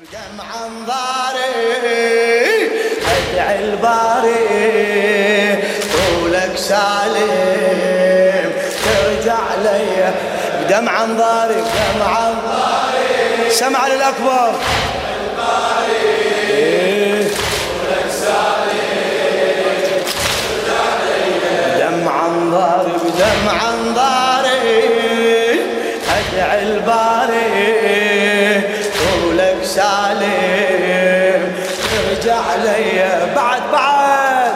بدمع انظاري ادعي الباري طولك سالم ترجع لي بدمع أنظاري بدمع أنظاري سمع للاكبر بدمع أنظاري بدمع انظاري ادعي الباري. طولك سالم ارجع لي بعد بعد.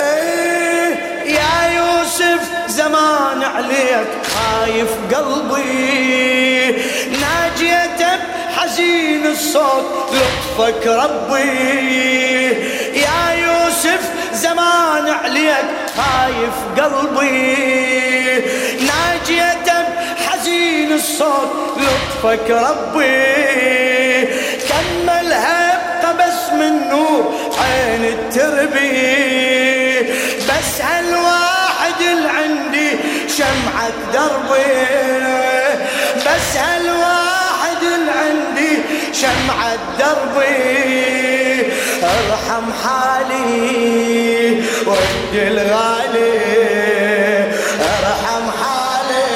إيه يا يوسف زمان عليك خايف قلبي. ناجيتك حزين الصوت لطفك ربي. زمان عليك خايف قلبي. ناجيتك حزين الصوت لطفك ربي. كملها بقبس من نور عين التربي. بس هالواحد اللي عندي شمعة دربي. بس هالواحد اللي عندي شمعة دربي أرحم حالي ورد الغالي. أرحم حالي.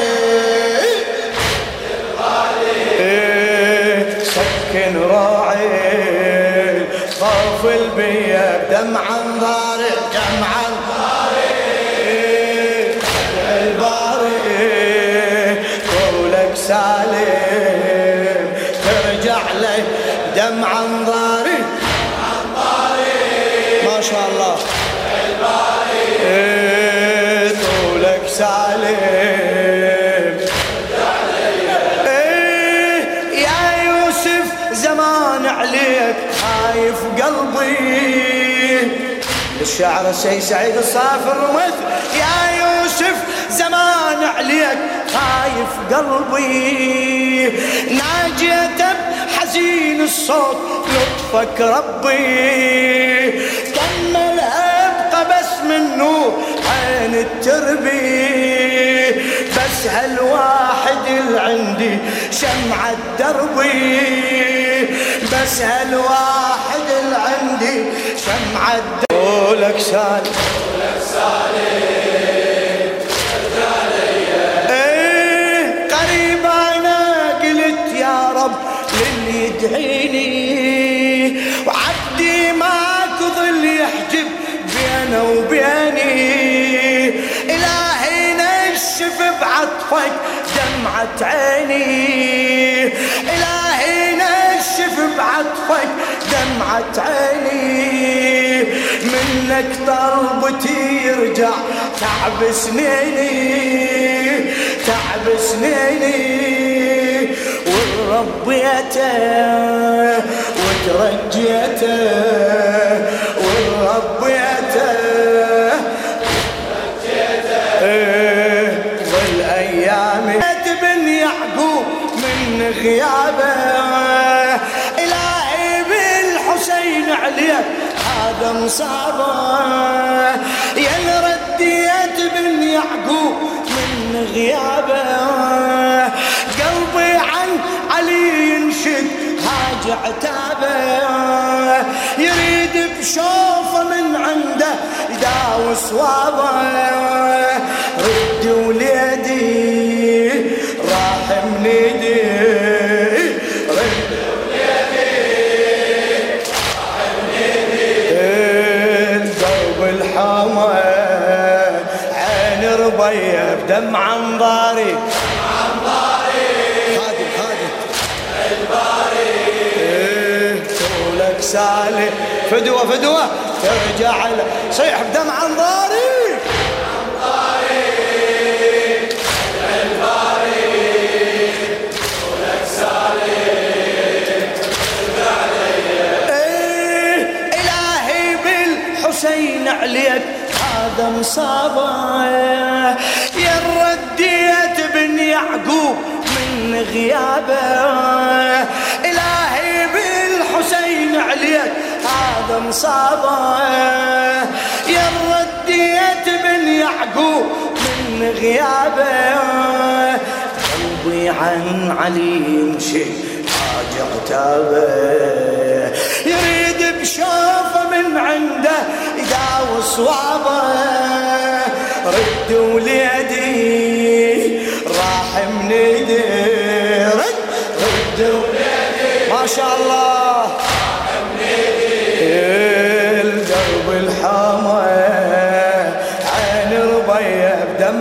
إيه، سكن راعي خوف البيا بدمع لي دمع انظاري ما شاء الله. إيه، طولك سالم. إيه يا يوسف زمان عليك خايف قلبي. الشعر الشي سعيد الصافر رمث يا يوسف زمان عليك خايف قلبي. ناجيتك حزين الصوت لطفك ربي. كملها بقبس من نور عين التربي. بس هالواحد اللي عندي شمعة دربي بس هالواحد اللي عندي شمعة قولك سالم. إيه يدعيني وعبدي ماكو ظل يحجب بينه وبيني. إلهي نشف بعطفك دمعة عيني. إلهي نشف بعطفك دمعة عيني. منك طلبتي يرجع تعب سنيني تعب سنيني. وربيته وترجيته وربيته. والأيام بن يعقوب من غيابه. إلهي بالحسين عليك هذا مصابه. يا رديت بن يعقوب من غيابه. عتابه يريد بشوفه من عنده يداوي صوابه رد وليدي راح الحامى عين ربيع بدمع أنظاري. طولك سالي فدوة. فدوة ترجع صيح بدمع انظاري إيه، بالحسين عليك هذا مصابة. يا رديت بن يعقوب من غيابة. هذا مصابة. يا رديت يعقوب من غيابه. قلبي عن علي يمشي حاجة عتابة. يريد بشوفه من عنده يداوي صوابه. رد وليدي راح من ايدي رد رد وليدي. ما شاء الله.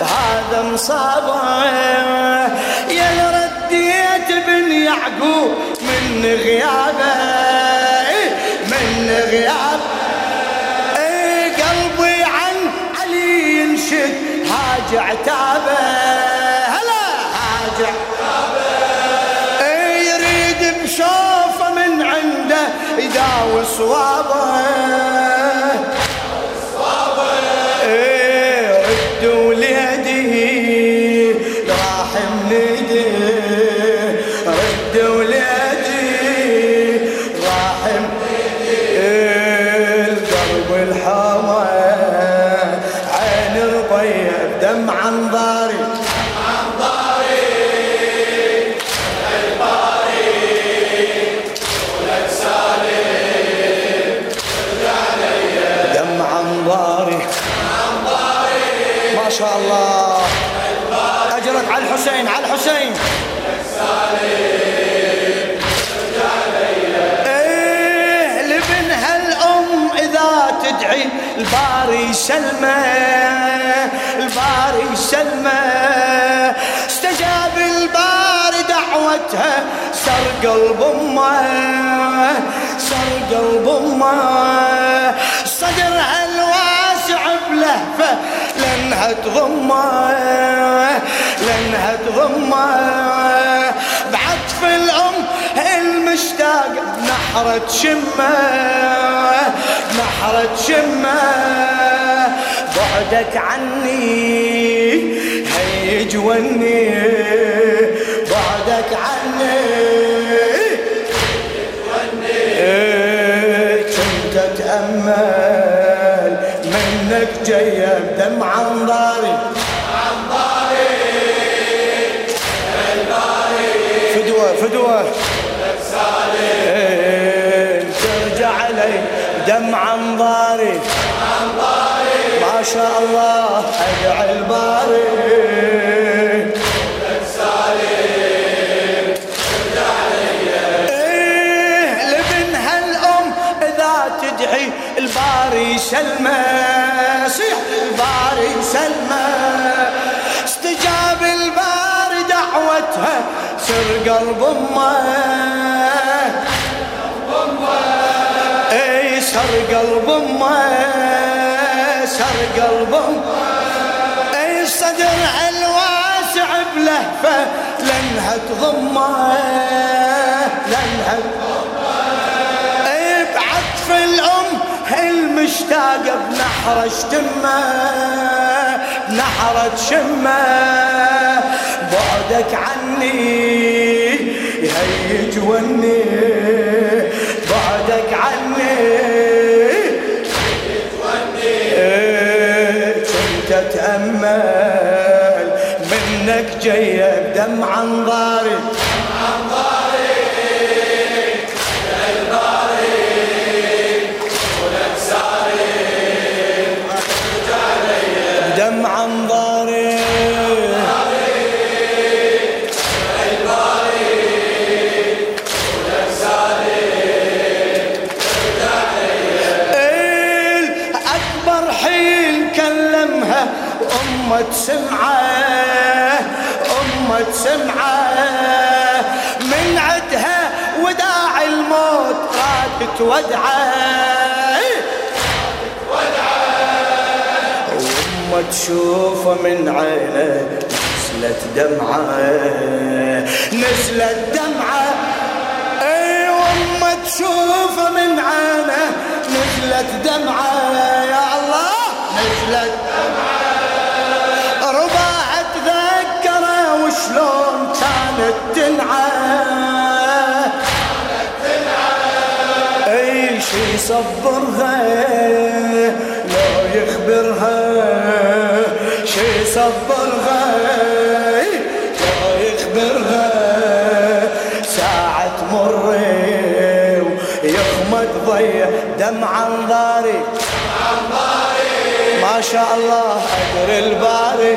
وهذا مصابه يا رديت بن يعقوب من غيابه إيه، من غيابه اي قلبي عن علي ينشد هاج عتابه هلا هاج عتابه اي يريد بشوفه من عنده يداوي صوابه أجرك على الحسين على الحسين. إيه لبنها الام إذا تدعي الباري سلمى الباري سلمى. استجاب الباري دعوتها سر قلب أمه سر قلب أمه. صدرها الواسع بلهفة لانها تغمه لانها تغمه بعطف الام المشتاقة نحرة شمة نحرة شمة بعدك عني هيج وني بعدك عني كنت أتأمل. منك جاية بدمع انظاري فدوة فدوة. إيه، ترجع علي دمع انظاري ما شاء الله ادعي الباري سر قلب أمه. إي سر قلب أمه. سر قلب أمه. إي صدر الواسع بلهفة لأنها تضمه. لأنها إي بعطف الأم المشتاقة بنحر شتمه بنحرة شمه بعدك عني يهيج وني. بعدك عني كنت أتأمل. منك جاية بدمع انظاري وأمة سمعة أمة سمعة. من عدها وداع الموت رادت ودعه وما تشوفه من عينه نزلت دمعة. نزلت دمعة. أي وما تشوفه من عينه نزلت دمعة. يا الله نزلت تنعى أي شي يصبرها لو يخبرها. شي يصبرها لو يخبرها. ساعة تمر ويخمد ضي دمع انظاري ما شاء الله قدر الباري.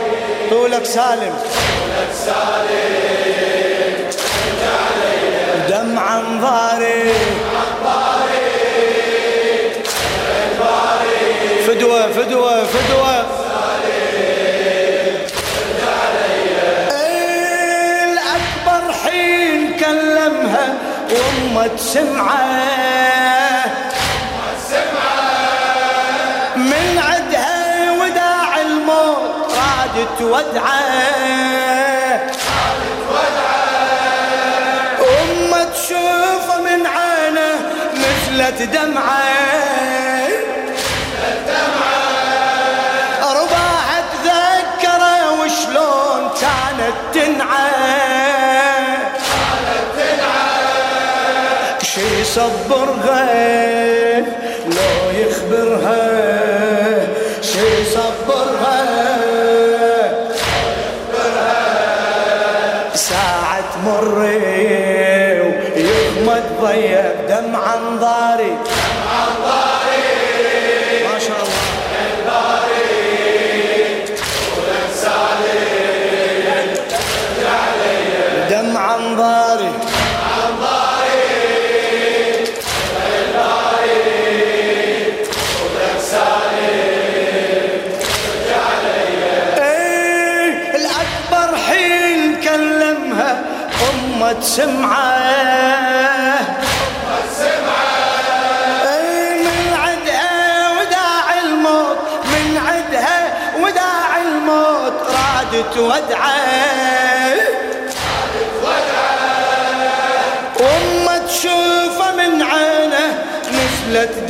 طولك سالم طولك سالم. وأمة سمعة. من عدها وداع الموت رادت ودعة. نزلت دمعة. رباع تذكره وشلون كانت تنعى. شي يصبرها لو يخبرها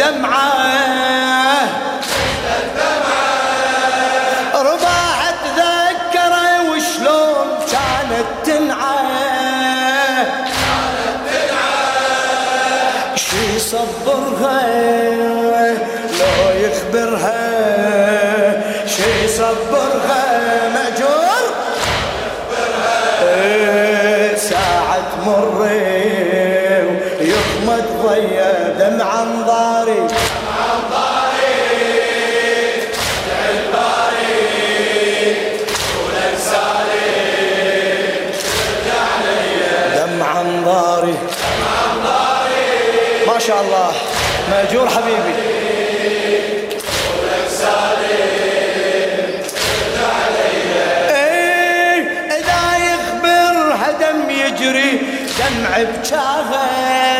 نزلت شاء الله. مأجور حبيبي. إيه، إذا يخبر هدم يجري دمع بجاهه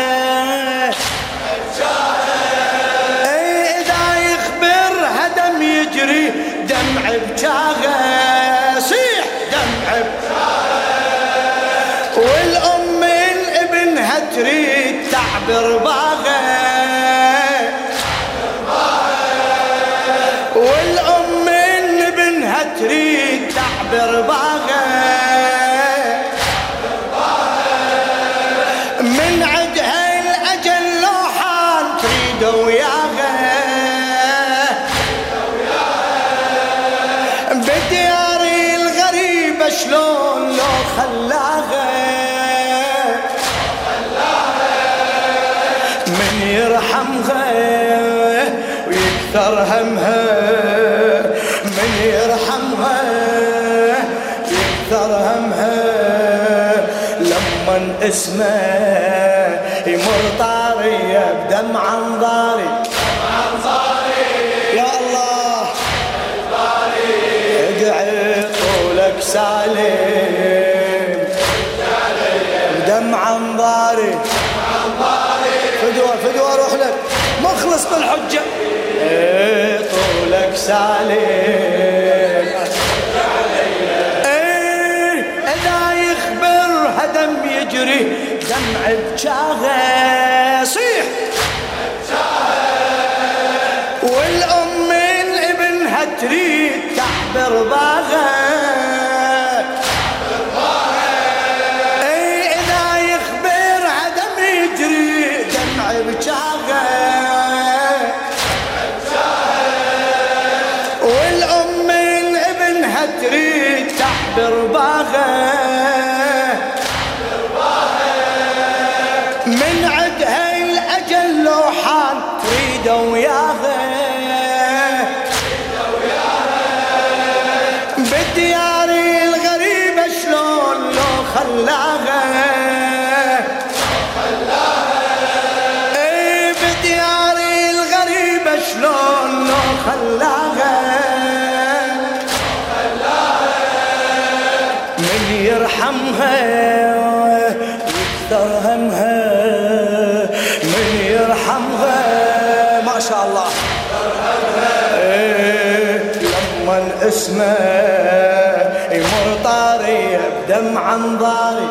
همها من يرحمها يكثر همها لما اسمه يمر طارية بدمع أنظاري. يا الله ادعي طولك سالم. بدمع أنظاري. فدوة فدوة أروح لك. مخلص بالحجة. إيه طولك سالم إيه اذا يخبر هدم يجري دمع بجاغه. يرحمها يكثر همها من يرحمها. ما شاء الله. لما اسمه يمر طاري بدمع انظاري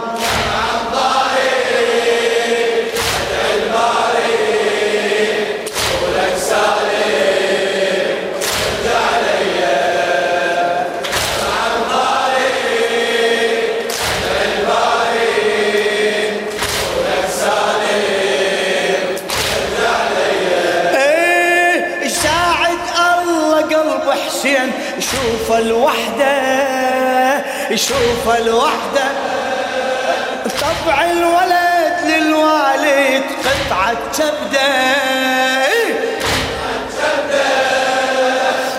يشوف الوحدة يشوف الوحدة. طبع الولد للوالد قطعة كبدة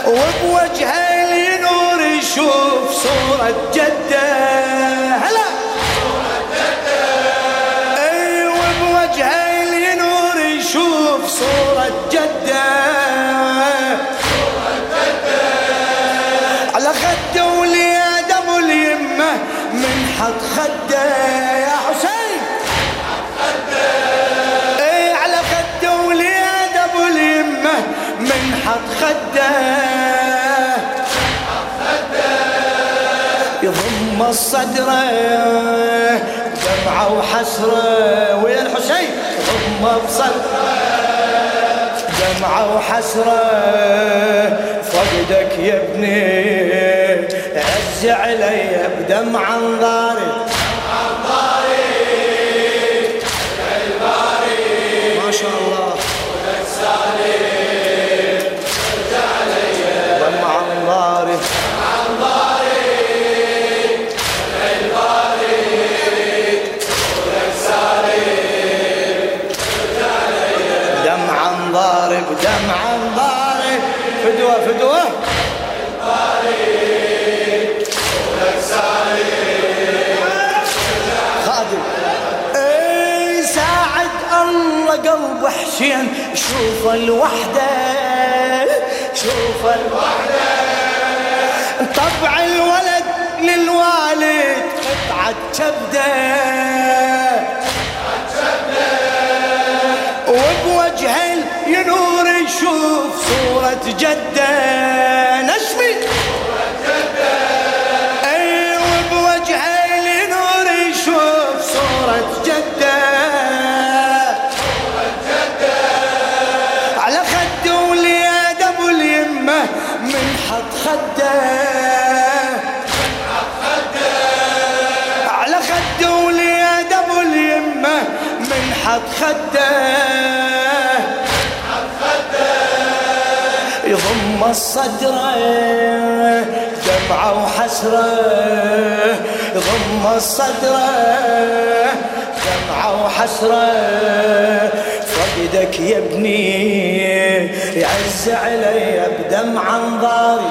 وبوجهه النور يشوف صورة خده وليد ابو اليمة. من حط خده يا حسين. اي على خده وليد ابو اليمة. من حط خده. يضم الصدر دمعة وحسرة. وين حسين. يضم بصدرة دمعة وحسرة. فقدك يا ابني. علي بدمع انظاري قطعة كبده وبوجه ينور يشوف صورة جدة. نشمي حط خده يضم الصدر. دمعة وحسرة. يضم الصدر. دمعة وحسرة. فقدك يا ابني. يعز علي بدمع أنظاري.